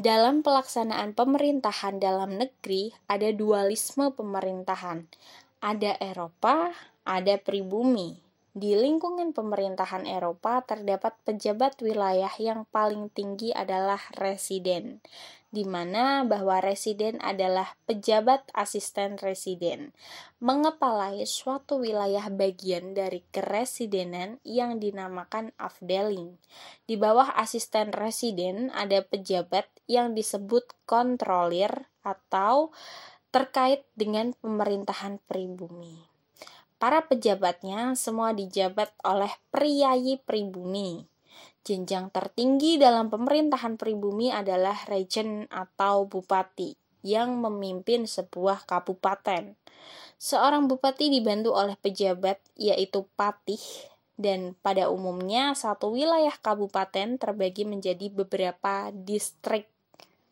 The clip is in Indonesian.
Dalam pelaksanaan pemerintahan dalam negeri, ada dualisme pemerintahan. Ada Eropa, ada pribumi. Di lingkungan pemerintahan Eropa terdapat pejabat wilayah yang paling tinggi adalah residen, di mana bahwa residen adalah pejabat asisten residen, mengepalai suatu wilayah bagian dari keresidenan yang dinamakan afdeling. Di bawah asisten residen ada pejabat yang disebut kontrolir atau terkait dengan pemerintahan pribumi. Para pejabatnya semua dijabat oleh priayi pribumi. Jenjang tertinggi dalam pemerintahan pribumi adalah regen atau bupati yang memimpin sebuah kabupaten. Seorang bupati dibantu oleh pejabat yaitu patih dan pada umumnya satu wilayah kabupaten terbagi menjadi beberapa distrik